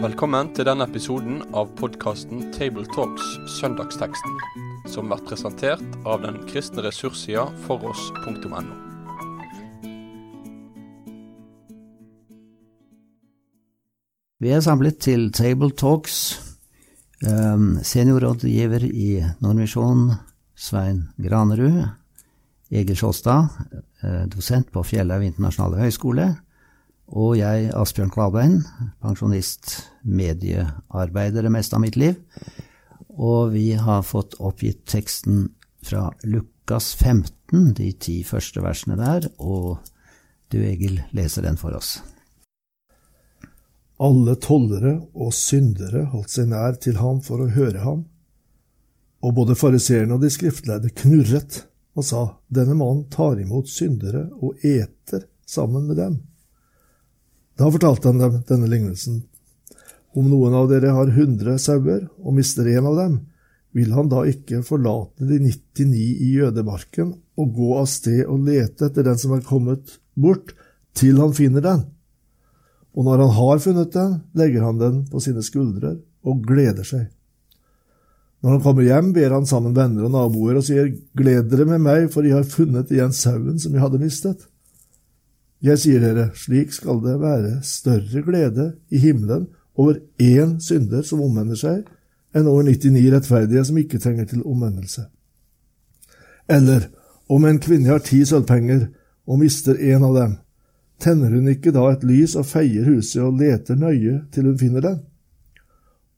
Velkommen til denne episoden av podkasten Tabletalks Søndagsteksten, som blir presentert av den kristne ressurssida foross.no. Vi er samlet til Table Talks. Um, seniorrådgiver i Nordmisjon, Svein Granerud. Egil Sjåstad, eh, dosent på Fjellhaug internasjonale høgskole. Og jeg, Asbjørn Kvalbein, pensjonist, mediearbeider det meste av mitt liv. Og vi har fått oppgitt teksten fra Lukas 15, de ti første versene der, og du, Egil, leser den for oss. Alle tollere og syndere holdt seg nær til ham for å høre ham, og både fariseerne og de skriftlærde knurret og sa, Denne mannen tar imot syndere og eter sammen med dem. Da fortalte han dem denne lignelsen. Om noen av dere har hundre sauer og mister en av dem, vil han da ikke forlate de 99 i jødemarken og gå av sted og lete etter den som er kommet bort, til han finner den? og når han har funnet den, legger han den på sine skuldre og gleder seg. Når han kommer hjem, ber han sammen venner og naboer og sier, Gled dere med meg, for jeg har funnet igjen sauen som jeg hadde mistet. Jeg sier dere, slik skal det være større glede i himmelen over én synder som omvender seg, enn over 99 rettferdige som ikke trenger til omvendelse. Eller om en kvinne har ti sølvpenger og mister en av dem, tenner hun ikke da et lys og feier huset og leter nøye til hun finner den?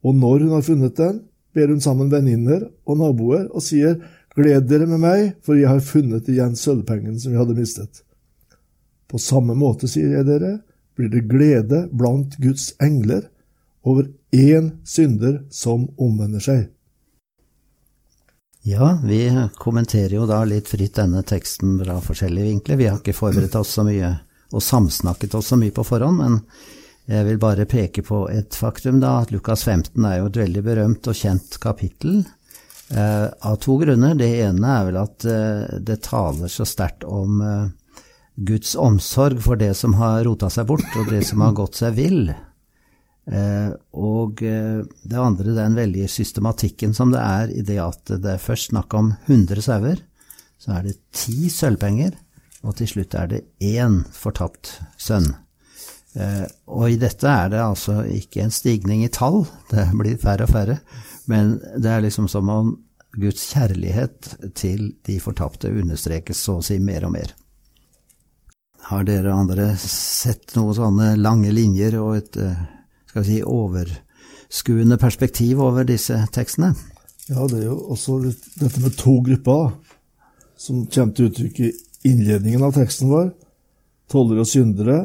Og når hun har funnet den, ber hun sammen venninner og naboer og sier, Gled dere med meg, for jeg har funnet igjen sølvpengen som jeg hadde mistet. På samme måte, sier jeg dere, blir det glede blant Guds engler over én synder som omvender seg. Ja, vi kommenterer jo da litt fritt denne teksten fra forskjellige vinkler. Vi har ikke forberedt oss så mye og samsnakket oss så mye på forhånd, men jeg vil bare peke på et faktum, da, at Lukas 15 er jo et veldig berømt og kjent kapittel. Eh, av to grunner. Det ene er vel at eh, det taler så sterkt om eh, Guds omsorg for det som har rota seg bort, og det som har gått seg vill. Eh, og eh, det andre, den veldige systematikken som det er i det at det er først snakk om 100 sauer, så er det ti sølvpenger, og til slutt er det én fortapt sønn. Eh, og i dette er det altså ikke en stigning i tall, det blir færre og færre, men det er liksom som om Guds kjærlighet til de fortapte understrekes så å si mer og mer. Har dere andre sett noen sånne lange linjer og et eh, skal vi si, overskuende perspektiv over disse tekstene? Ja, det er jo også dette med to grupper som kommer til uttrykk i innledningen av teksten vår. Tollere og syndere,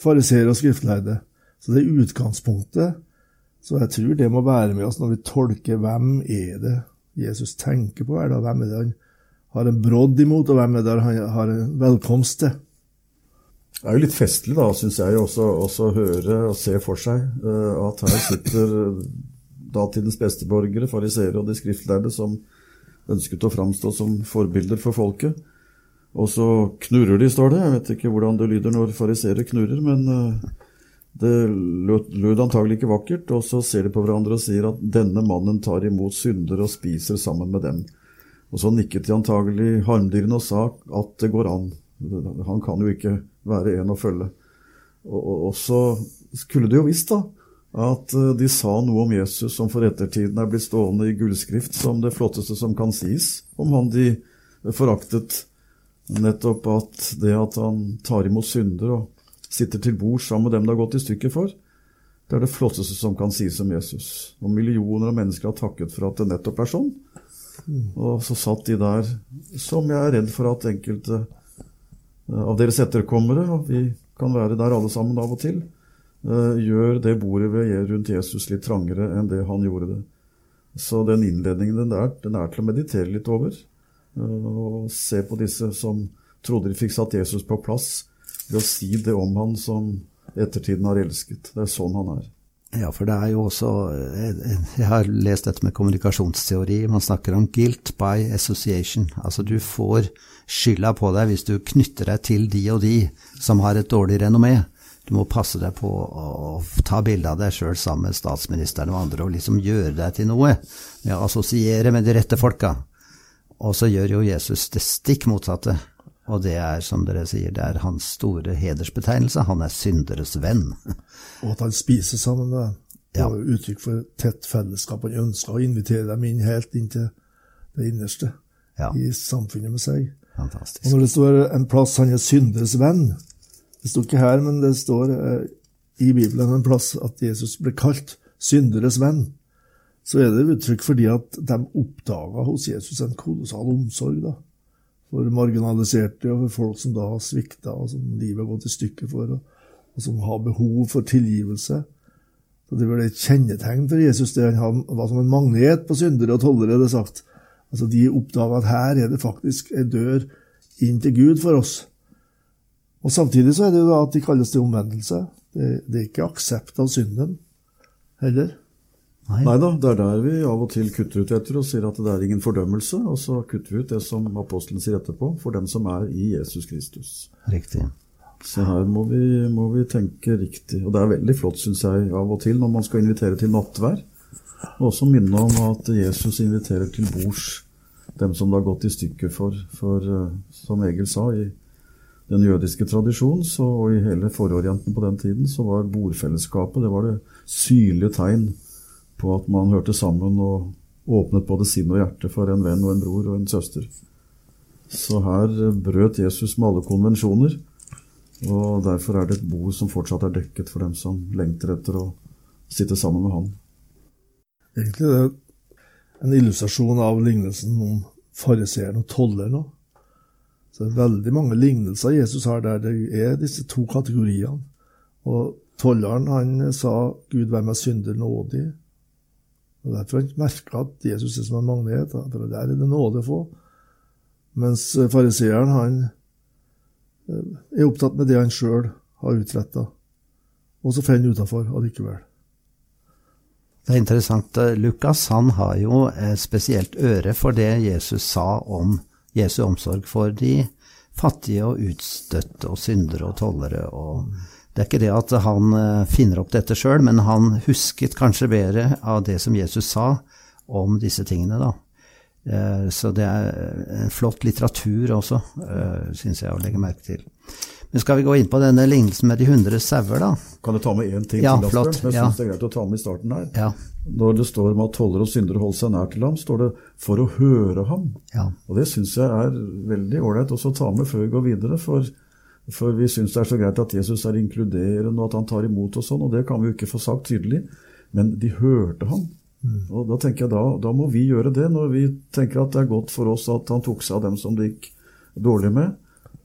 fariseere og skriftlærde. Så det er utgangspunktet. Så jeg tror det må være med oss når vi tolker hvem er det Jesus tenker på. Er det, hvem er det han har en brodd imot, og hvem er det han har en velkomst til? Det er jo litt festlig, da, syns jeg, også, å høre og se for seg uh, at her sitter datidens besteborgere, fariseere og de skriftlærde, som ønsket å framstå som forbilder for folket. Og så knurrer de, står det. Jeg vet ikke hvordan det lyder når fariseere knurrer, men uh, det lød antagelig ikke vakkert. Og så ser de på hverandre og sier at denne mannen tar imot syndere og spiser sammen med dem. Og så nikket de antagelig harmdyrene og sa at det går an. Han kan jo ikke være en å følge. Og så skulle de jo visst, da, at eh, de sa noe om Jesus som for ettertiden er blitt stående i gullskrift som det flotteste som kan sies om han de foraktet. Nettopp at det at han tar imot synder og sitter til bord sammen med dem det har gått i stykker for, det er det flotteste som kan sies om Jesus. Og millioner av mennesker har takket for at det nettopp er sånn. Og så satt de der, som jeg er redd for at enkelte eh, av deres etterkommere, og vi kan være der alle sammen av og til, eh, gjør det bordet ved rundt Jesus litt trangere enn det han gjorde det. Så den innledningen den der, den er til å meditere litt over. Eh, og se på disse som trodde de fikk satt Jesus på plass ved å si det om han som ettertiden har elsket. Det er sånn han er. Ja, for det er jo også Jeg har lest dette med kommunikasjonsteori. Man snakker om guilt by association. Altså du får skylda på deg hvis du knytter deg til de og de som har et dårlig renommé. Du må passe deg på å ta bilde av deg sjøl sammen med statsministeren og andre, og liksom gjøre deg til noe med å assosiere med de rette folka. Og så gjør jo Jesus det stikk motsatte. Og det er, som dere sier, det er hans store hedersbetegnelse. Han er synderes venn. Og at han spiser sammen med dem. Det Ja. jo uttrykk for tett fellesskap. Han ønsker å invitere dem inn helt inn til det innerste Ja, i samfunnet med seg. Fantastisk. Og når det står en plass han er synderes venn Det står ikke her, men det står eh, i Bibelen en plass at Jesus ble kalt synderes venn. Så er det uttrykk fordi at de oppdaga hos Jesus en kolossal omsorg da, for marginaliserte og for folk som da har svikta, og som livet har gått i stykker for, og, og som har behov for tilgivelse. Så Det var et kjennetegn for Jesus. det Han var som en magnet på syndere og tollere. det er sagt. Altså De oppdaga at her er det faktisk en dør inn til Gud for oss. Og Samtidig så er det jo da at de kalles til omvendelse. Det, det er ikke aksept av synden heller. Nei, da, det er der vi av og til kutter ut etter og sier at det er ingen fordømmelse, og så kutter vi ut det som apostelen sier etterpå, for den som er i Jesus Kristus. riktig. Så her må vi, må vi tenke riktig. Og det er veldig flott, syns jeg, av og til når man skal invitere til nattvær. Og også minne om at Jesus inviterer til bords dem som det har gått i stykker for. For eh, som Egil sa, i den jødiske tradisjonen så, og i hele fororienten på den tiden, så var bordfellesskapet det var det synlige tegn på at man hørte sammen og åpnet både sinn og hjerte for en venn og en bror og en søster. Så her brøt Jesus med alle konvensjoner. Og derfor er det et bord som fortsatt er dekket for dem som lengter etter å sitte sammen med han. Egentlig er det en illustrasjon av lignelsen om fariseeren og tolleren. Så det er veldig mange lignelser Jesus har der det er disse to kategoriene. Og tolleren han sa 'Gud vær meg synder nådig'. Og Derfor han merka at Jesus er som en magnet, for der er det nåde å få. Mens fariseeren han eh, er opptatt med det han sjøl har utretta, og så faller han utafor allikevel. Det er interessant. eh, Lukas han har jo spesielt øre for det Jesus sa om Jesu omsorg for de fattige og utstøtte og syndere og tollere. Og det er ikke det at han eh, finner opp dette sjøl, men han husket kanskje bedre av det som Jesus sa om disse tingene, da. Eh, Så det er en flott litteratur også, syns jeg å legge merke til. Men skal vi gå inn på denne lignelsen med de hundre sauer, da? Kan jeg ta med én ting Ja, til? Asbjørn, som jeg ja. det er greit å ta med i starten her. Ja. Når det står om at toller og syndere holder seg nær til ham, står det 'for å høre ham'. ja. Og det syns jeg er veldig ålreit også å ta med før vi går videre. For, for vi syns det er så greit at Jesus er inkluderende, og at han tar imot og sånn, og det kan vi jo ikke få sagt tydelig. Men de hørte ham. Og da tenker jeg da, da må vi gjøre det, når vi tenker at det er godt for oss at han tok seg av dem som det gikk dårlig med.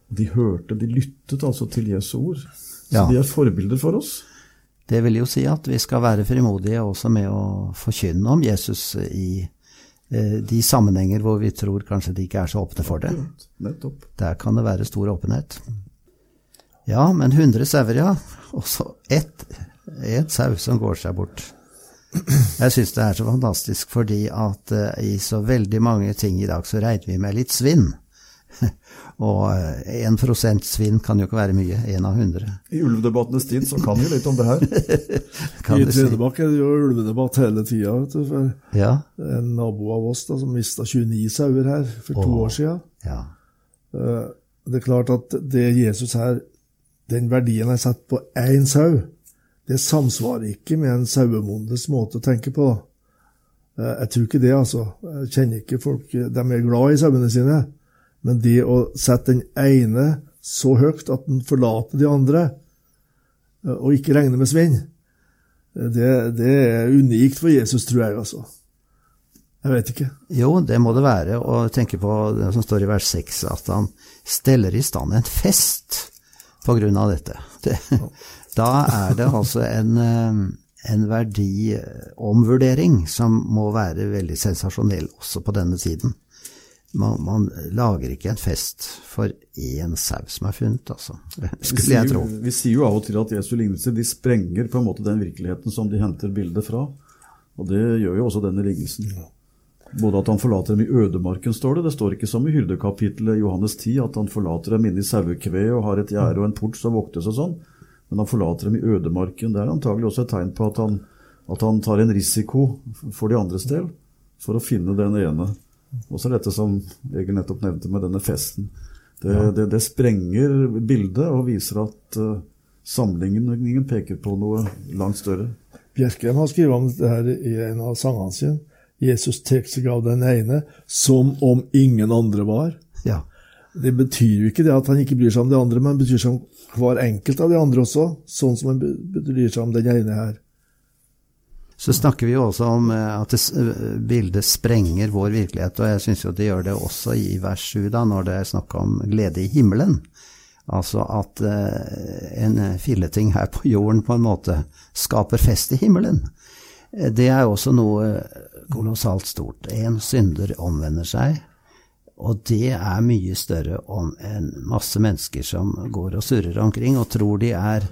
De hørte, de lyttet altså til Jesu ord. Så Ja. de er forbilder for oss. Det vil jo si at vi skal være frimodige også med å forkynne om Jesus i eh, de sammenhenger hvor vi tror kanskje de ikke er så åpne for det. Nettopp. Der kan det være stor åpenhet. Ja, men 100 sauer, ja. Og så ett et sau som går seg bort. Jeg syns det er så fantastisk fordi at uh, i så veldig mange ting i dag så regner vi med litt svinn. Og eh, 1 svinn kan jo ikke være mye. Én av 100. I ulvedebattenes tid så kan vi litt om det her. I. Tredebakk er det jo ulvedebatt hele tida. For Ja. en nabo av oss da, som mista 29 sauer her for to Åh. år siden. ja. Eh, Det er klart at det Jesus her, den verdien jeg setter på én sau, det samsvarer ikke med en sauebondes måte å tenke på. Eh, Jeg tror ikke det, altså. Jeg kjenner ikke folk De er glad i sauene sine. Men det å sette den ene så høyt at den forlater de andre, eh, og ikke regner med svinn, eh, det, det er unikt for Jesus, tror jeg, altså. Jeg vet ikke. Jo, det må det være. Og tenke på det som står i vers 6, at han steller i stand en fest på grunn av dette. Det, da er det altså en, eh, en verdiomvurdering som må være veldig sensasjonell også på denne tiden. man, man lager ikke en fest for én sau som er funnet, altså. Skulle sier, jeg tro. vi sier jo av og til at Jesu lignelser de sprenger på en måte den virkeligheten som de henter bildet fra. Og det gjør jo også denne lignelsen. Både at han forlater dem i ødemarken, står det. Det står ikke som i hyrdekapittelet Johannes 10 at han forlater dem inne i sauekveet og har et gjerde og en port som voktes og sånn. Men han forlater dem i ødemarken. Det er antagelig også et tegn på at han, at han tar en risiko for de andres del for å finne den ene. Og så er dette som Egil nettopp nevnte med denne festen. Det, det, det sprenger bildet og viser at uh, sammenligningen peker på noe langt større. Bjerkreim har skrevet om dette her i en av sangene sine. Jesus tar seg av den ene som om ingen andre var. Ja. Det betyr jo ikke det at han ikke bryr seg om de andre, men det betyr seg om hver enkelt av de andre også, sånn som han bryr seg om den ene her. Så snakker vi jo også om eh, at det, eh, bildet sprenger vår virkelighet, og jeg syns jo det gjør det også i vers 7, da, når det er snakk om glede i himmelen. Altså at eh, en filleting her på jorden på en måte skaper fest i himmelen. Det er jo også noe kolossalt stort. En synder omvender seg, og det er mye større om en masse mennesker som går og surrer omkring og tror de er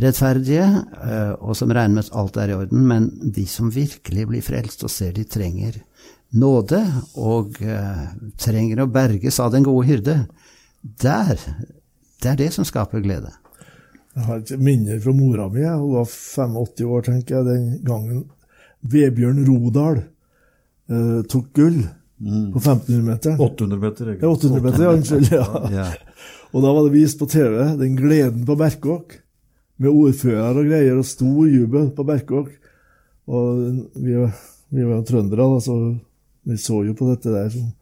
rettferdige, eh, og som regner med at alt er i orden, men de som virkelig blir frelst og ser de trenger nåde, og eh, trenger å berges av den gode hyrde, der, det er det som skaper glede. Jeg har et minne fra mora mi. Hun var 85 år, tenker jeg, den gangen Vebjørn Rodal eh, tok gull på 1500-meteren. 800 meter, egentlig. Ja, 800 meter, unnskyld. Ja. Ja. Og da var det vist på TV, den gleden på Berkåk, med ordfører og greier, og stor jubel på Berkåk. Og vi, vi var jo trøndere, da, så vi så jo på dette der som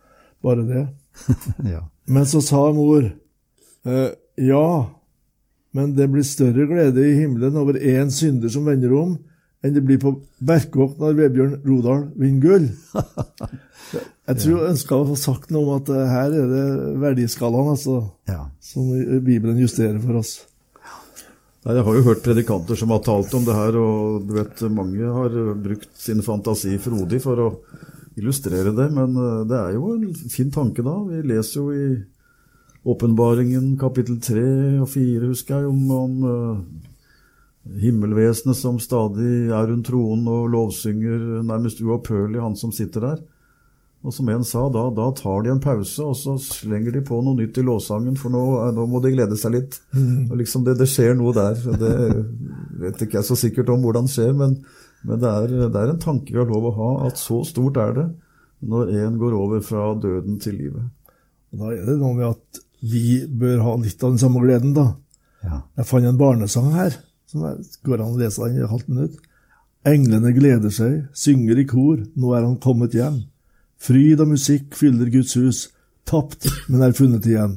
bare det. Ja. Men så sa mor uh, ja, men det blir større glede i himmelen over én synder som vender om, enn det blir på Berkåk når Vebjørn Rodal vinner gull. Jeg tror jeg ønska å få sagt noe om at eh, her er det verdiskalaen altså, Ja. som Bibelen justerer for oss. Nei, Jeg har jo hørt predikanter som har talt om det her, og du vet, mange har brukt sin fantasi frodig for å illustrere det, men eh, det er jo en fin tanke da. Vi leser jo i Åpenbaringen kapittel 3 og 4, husker jeg, om, om eh, himmelvesenet som stadig er rundt tronen og lovsynger nærmest uopphørlig han som sitter der. Og som en sa, da, da tar de en pause, og så slenger de på noe nytt i låssangen, for nå, nå må de glede seg litt. Og liksom det, det skjer noe der. Det vet ikke jeg så sikkert om hvordan det skjer, men, men det, er, det er en tanke vi har lov å ha, at så stort er det når en går over fra døden til livet. Og Da er det noe med at vi bør ha litt av den samme gleden, da. Ja. Jeg fant en barnesang her, som går an å lese den i et halvt minutt. Englene gleder seg, synger i kor, nå er han kommet hjem. Fryd og musikk fyller Guds hus, tapt, men er funnet igjen.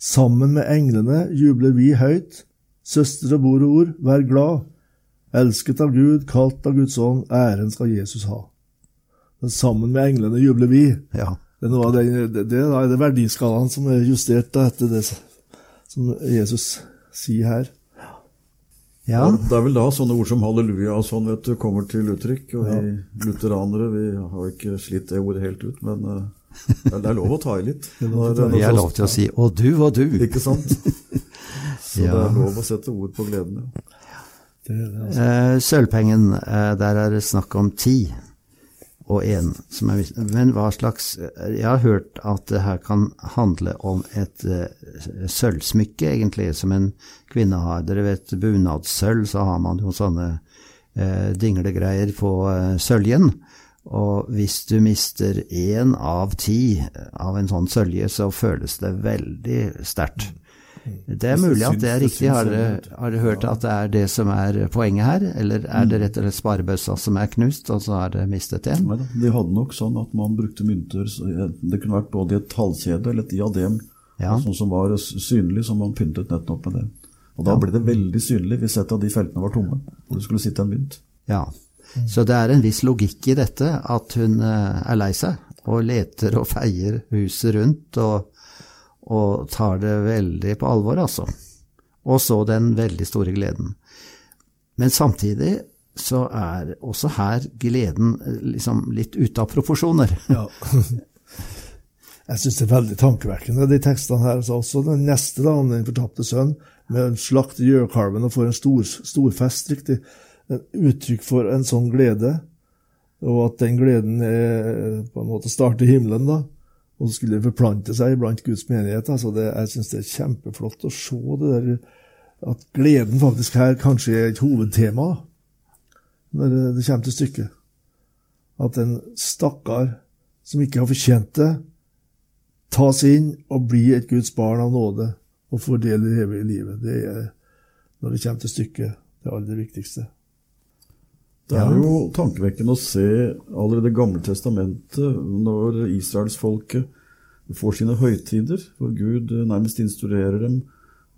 Sammen med englene jubler vi høyt, søstre og bor og ord, vær glad. Elsket av Gud, kalt av Guds ånd, æren skal Jesus ha. Men sammen med englene jubler vi. ja. Det er, noe av den, det, det det verdiskalaen som er justert etter det som Jesus sier her. Ja. Det er vel da sånne ord som halleluja og sånn vet du, kommer til uttrykk. Og vi lutheranere vi har ikke slitt det ordet helt ut, men eh, det er- lov å ta i litt. Vi har lov til å si 'og du og du'. Ikke sant? Så det er lov å sette ord på gleden. Ja. Det er det, altså. Eh, Sølvpengen, eh, der er det snakk om ti og én. som er vis- Men hva slags eh, Jeg har hørt at det her kan handle om et uh, sølvsmykke, egentlig, som en kvinne har. Dere vet bunadssølv, så har man jo sånne uh, dinglegreier på uh, søljen. Og hvis du mister én av ti av en sånn sølje, så føles det veldig sterkt. Det er mulig at det er riktig. Har dere, har dere hørt at det er det som er poenget her? Eller er det rett og slett sparebøssa som er knust, og så er det mistet en? Neida, De hadde nok sånn at man brukte mynter Det kunne vært både i et halskjede eller et diadem, Ja. sånn som var synlig, som man pyntet nettopp med det. Og da ble det veldig synlig hvis et av de feltene var tomme, og det skulle sitte en mynt. Ja. Så det er en viss logikk i dette, at hun eh, er lei seg og leter og feier huset rundt og, og tar det veldig på alvor, altså. Og så den veldig store gleden. Men samtidig så er også her gleden eh, liksom litt ute av proporsjoner. Ja. Jeg syns det er veldig tankevekkende, de tekstene her. Så også den neste, da, om den fortapte sønn, med en slakt i gjøkalven og får en stor, storfest, riktig. En uttrykk for en sånn glede, og at den gleden er, på en måte starter i himmelen, da. Og så skulle det forplante seg blant Guds menighet. Altså det, jeg syns det er kjempeflott å se det der, at gleden faktisk her kanskje er et hovedtema når det kommer til stykket. At en stakkar som ikke har fortjent det, tas inn og blir et Guds barn av nåde og får del i det evige livet. Det er, når det kommer til stykket, det aller viktigste. Det er jo tankevekkende å se allerede Det gamle testamentet, når israelsfolket får sine høytider, hvor Gud nærmest instruerer dem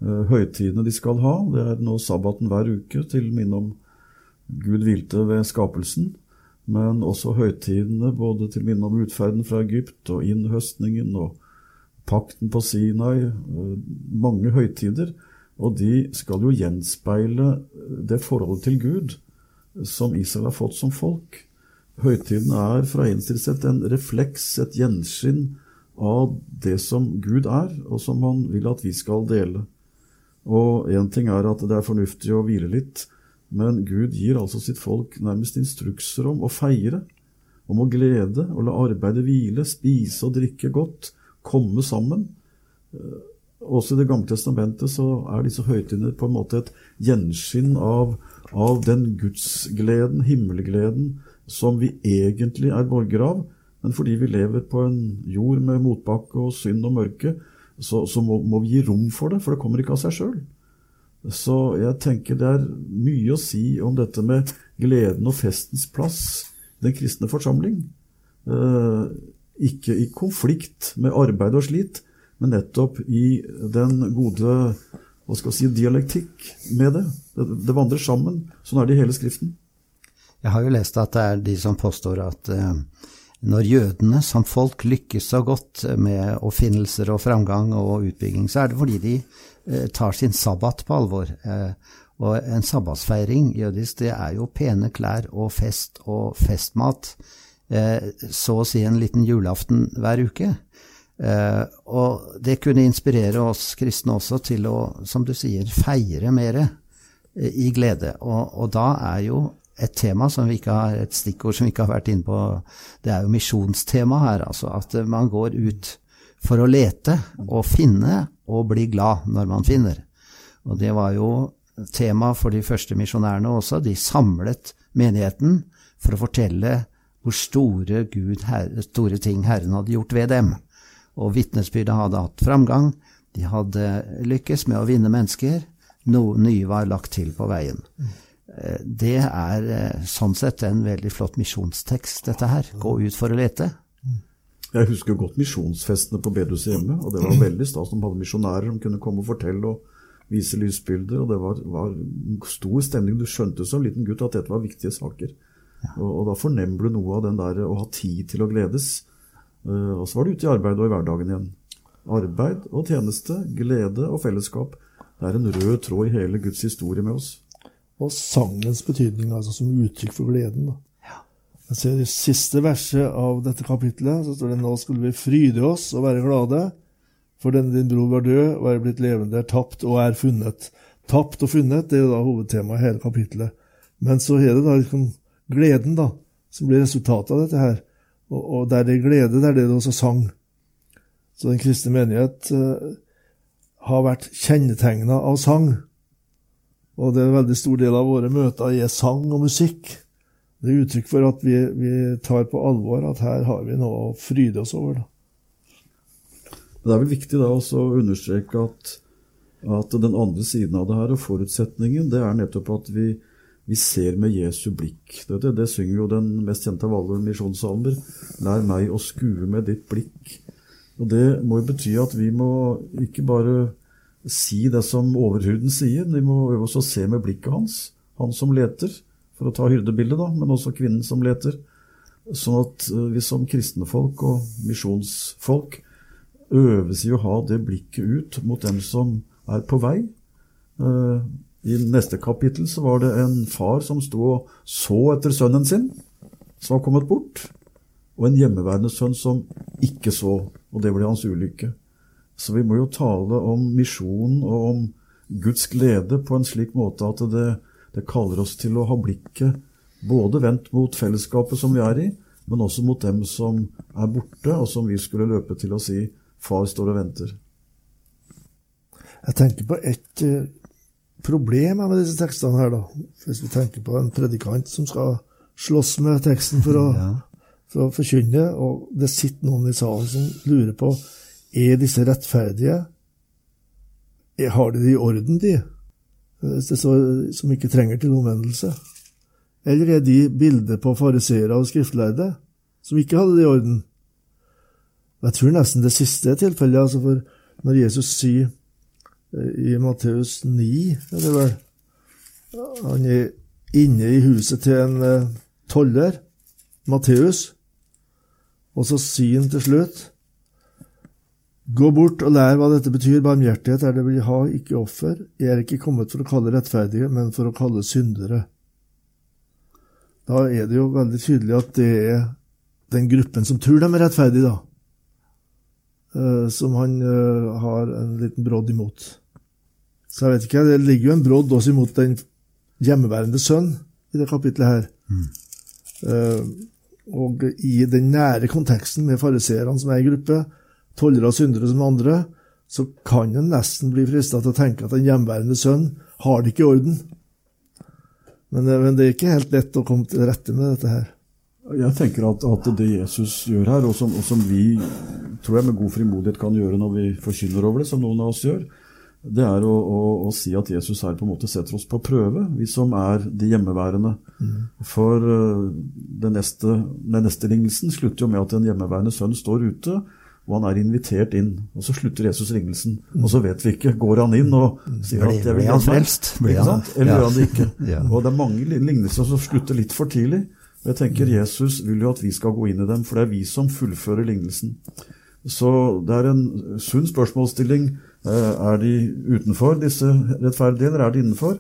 eh, høytidene de skal ha. Det er nå sabbaten hver uke, til minne om Gud hvilte ved skapelsen. Men også høytidene, både til minne om utferden fra Egypt og innhøstningen og pakten på Sinai. Eh, mange høytider. Og de skal jo gjenspeile det forholdet til Gud som Israel har fått som folk. Høytiden er fra side sett en refleks, et gjenskinn av det som Gud er, og som han vil at vi skal dele. Og én ting er at det er fornuftig å hvile litt, men Gud gir altså sitt folk nærmest instrukser om å feire, om å glede og la arbeidet hvile, spise og drikke godt, komme sammen. Også i Det gamle testamentet så er disse høytidene på en måte et gjenskinn av av den gudsgleden, himmelgleden, som vi egentlig er borgere av. Men fordi vi lever på en jord med motbakke og synd og mørke, så, så må, må, vi gi rom for det, for det kommer ikke av seg sjøl. Så jeg tenker det er mye å si om dette med gleden og festens plass i den kristne forsamling. Eh, ikke i konflikt med arbeid og slit, men nettopp i den gode hva skal si, dialektikk med det. det. Det vandrer sammen. Sånn er det i hele Skriften. Jeg har jo lest at det er de som påstår at eh, når jødene som folk lykkes så godt med oppfinnelser og framgang og utbygging, så er det fordi de eh, tar sin sabbat på alvor. Eh, og en sabbatsfeiring jødisk, det er jo pene klær og fest og festmat. Så å si en liten julaften hver uke. Uh, og det kunne inspirere oss kristne også til å, som du sier, feire mer uh, i glede. Og, og, da er jo et tema som vi ikke har, et stikkord som vi ikke har vært inne på, det er jo misjonstema her. Altså at man går ut for å lete og finne og bli glad når man finner. Og det var jo tema for de første misjonærene også. De samlet menigheten for å fortelle hvor store, Gud, herre, store ting Herren hadde gjort ved dem og vitnesbyrdet hadde hatt framgang. De hadde lykkes med å vinne mennesker. Noe nye var lagt til på veien. Eh, det er eh, sånn sett en veldig flott misjonstekst, dette her. Gå ut for å lete. Jeg husker godt misjonsfestene på bedehuset hjemme. og Det var veldig stas. De hadde misjonærer som kunne komme og fortelle og vise lysbilder. og Det var, var stor stemning. Du skjønte som liten gutt at dette var viktige saker. Og, og, Da fornemmer du noe av den der å ha tid til å gledes. Eh, og så var det ute i arbeid og i hverdagen igjen. Arbeid og tjeneste, glede og fellesskap. Det er en rød tråd i hele Guds historie med oss. Og sangens betydning altså som uttrykk for gleden. da. Jeg ser I siste verset av dette kapitlet så står det nå skulle vi fryde oss og være glade, for denne din bror var død og er blitt levende, er tapt og er funnet. Tapt og funnet det er jo da hovedtemaet i hele kapitlet. Men så er det da liksom gleden da, som blir resultatet av dette her. Og, og der det er glede, der det er det også sang. Så den kristne menighet uh, har vært kjennetegna av sang. Og det er en veldig stor del av våre møter er sang og musikk. Det er uttrykk for at vi, vi tar på alvor at her har vi noe å fryde oss over. Da. Det er vel viktig da også å understreke at, at den andre siden av det her, og forutsetningen, det er nettopp at vi, vi ser med Jesu blikk. Det, det, synger jo den mest kjente av alle misjonssalmer. Lær meg å skue med ditt blikk. Og Det må jo bety at vi må ikke bare si det som overhuden sier, vi må øve oss å se med blikket hans, han som leter, for å ta hyrdebildet, da, men også kvinnen som leter. Sånn at eh, vi som kristne folk og misjonsfolk øves i å ha det blikket ut mot dem som er på vei. Eh, i neste kapittel så var det en far som sto og så etter sønnen sin, som var kommet bort. og en hjemmeværende sønn som ikke så, og det ble hans ulykke. Så vi må jo tale om misjonen og om Guds glede på en slik måte at det, det kaller oss til å ha blikket både vendt mot fellesskapet som vi er i, men også mot dem som er borte, og som vi skulle løpe til å si 'Far står og venter'. Jeg tenker på et uh, problem med disse tekstene her, da. Hvis vi tenker på en predikant som skal slåss med teksten for å, for å forkynne, og det sitter noen i salen som lurer på er disse rettferdige. Har de det i orden, de? Hvis det så, som ikke trenger til omvendelse? Eller er de bilder på fariseere og skriftlærde som ikke hadde det i orden? Jeg tror nesten det siste er tilfellet. Altså for når Jesus sier i Matteus 9, er det vel. Han er inne i huset til en uh, toller, Matteus, og så sier han til slutt Gå bort og lær hva dette betyr. Barmhjertighet er det vil ha, ikke offer. Jeg er ikke kommet for å kalle rettferdige, men for å kalle syndere. Da er det jo veldig tydelig at det er den gruppen som tror de er rettferdige, da, uh, som han uh, har en liten brodd imot. Så jeg vet ikke, det ligger jo en brodd også imot den hjemmeværende sønn i det kapitlet her. Mm. Uh, og i den nære konteksten med fariseerne som er i gruppe, tollere og syndere som andre, så kan en nesten bli frista til å tenke at den hjemmeværende sønn har det ikke i orden. Men, eh, men, det er ikke helt lett å komme til rette med dette her. Jeg tenker at, at det Jesus gjør her, og som, og som, vi tror jeg med god frimodighet kan gjøre når vi forkynner over det, som noen av oss gjør, det er å, å, å, si at Jesus her på en måte setter oss på prøve, vi som er de hjemmeværende. Mm. For uh, den neste, den neste lignelsen slutter jo med at en hjemmeværende sønn står ute, og han er invitert inn. Og så slutter Jesus lignelsen, mm. og så vet vi ikke. Går han inn og sier at 'jeg vil han frelst? Eller gjør han det ikke? ja. Og det er mange lignelser som slutter litt for tidlig. Og jeg tenker mm. Jesus vil jo at vi skal gå inn i dem, for det er vi som fullfører lignelsen. Så det er en sunn spørsmålsstilling Eh, er de utenfor disse rettferdige, eller er de innenfor?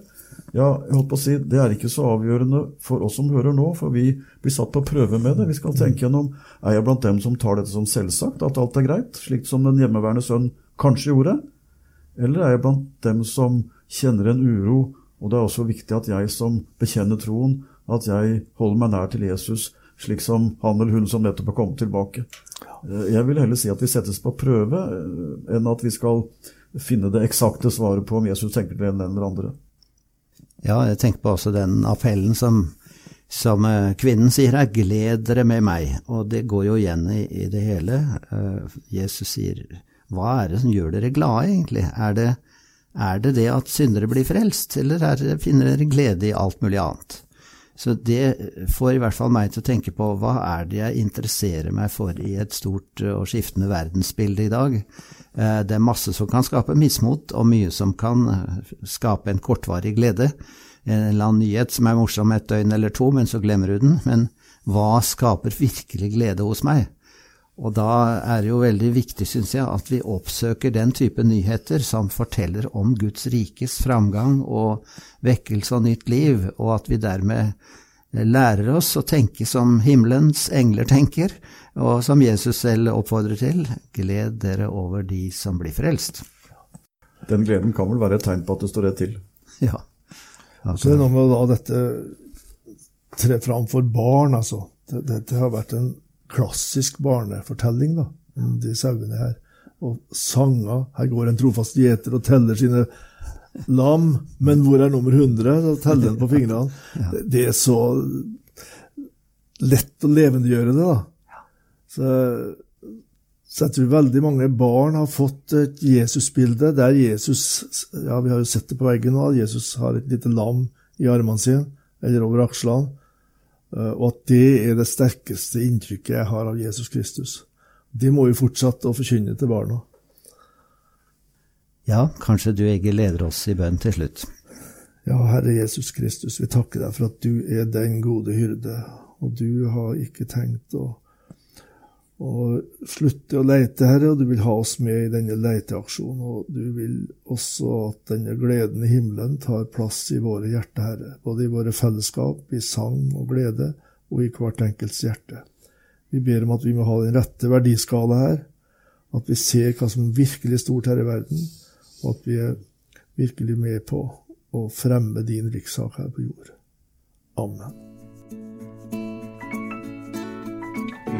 Ja, jeg holdt på å si, Det er ikke så avgjørende for oss som hører nå, for vi blir satt på prøve med det. Vi skal tenke gjennom er jeg blant dem som tar dette som selvsagt, at alt er greit, slik som den hjemmeværende sønn kanskje gjorde? Eller er jeg blant dem som kjenner en uro, og det er også viktig at jeg som bekjenner troen, at jeg holder meg nær til Jesus, slik som han eller hun som nettopp har kommet tilbake. Eh, jeg vil heller si at vi settes på prøve, eh, enn at vi skal finne det eksakte svaret på om Jesus tenker til en eller andre. Ja, jeg tenker på også den appellen som, som eh, kvinnen sier her, 'gled dere med meg'. Og det går jo igjen i, i det hele. Jesus sier, 'hva er det som gjør dere glade', egentlig? Er det, er det det at syndere blir frelst, eller det, finner dere glede i alt mulig annet? Så det får i hvert fall meg til å tenke på hva er det jeg interesserer meg for i et stort og skiftende verdensbilde i dag. Eh, det er masse som kan skape mismot, og mye som kan skape en kortvarig glede. En eller annen nyhet som er morsom et døgn eller to, men så glemmer du den. Men hva skaper virkelig glede hos meg? Og da er det jo veldig viktig, syns jeg, at vi oppsøker den type nyheter som forteller om Guds rikes framgang og vekkelse og nytt liv, og at vi dermed lærer oss å tenke som himmelens engler tenker, og som Jesus selv oppfordrer til, gled dere over de som blir frelst. Den gleden kan vel være et tegn på at det står rett til? Ja. Altså, det er noe med å da dette tre fram for barn, altså. Dette har vært en klassisk barnefortelling da, om de sauene her. Og sanger. Her går en trofast gjeter og teller sine lam, men hvor er nummer 100? Så teller han på fingrene. Det, er så lett å levendegjøre det, da. Så, så, jeg tror veldig mange barn har fått et Jesusbilde der Jesus ja, Vi har jo sett det på veggen nå. Jesus har et lite lam i armene sine, eller over akslene. Eh, og at det er det sterkeste inntrykket jeg har av Jesus Kristus. Det må vi fortsette å forkynne til barna. Ja, kanskje du Egil leder oss i bønn til slutt. Ja, Herre Jesus Kristus, vi takker deg for at du er den gode hyrde, og du har ikke tenkt å og slutte å leite, Herre, og du vil ha oss med i denne leiteaksjonen. Og du vil også at denne gleden i himmelen tar plass i våre hjerter, Herre. Både i våre fellesskap, i sang og glede, og i hvert enkelts hjerte. Vi ber om at vi må ha den rette verdiskala her, at vi ser hva som er virkelig stort her i verden, og at vi er virkelig med på å fremme din rikssak her på jord. Amen.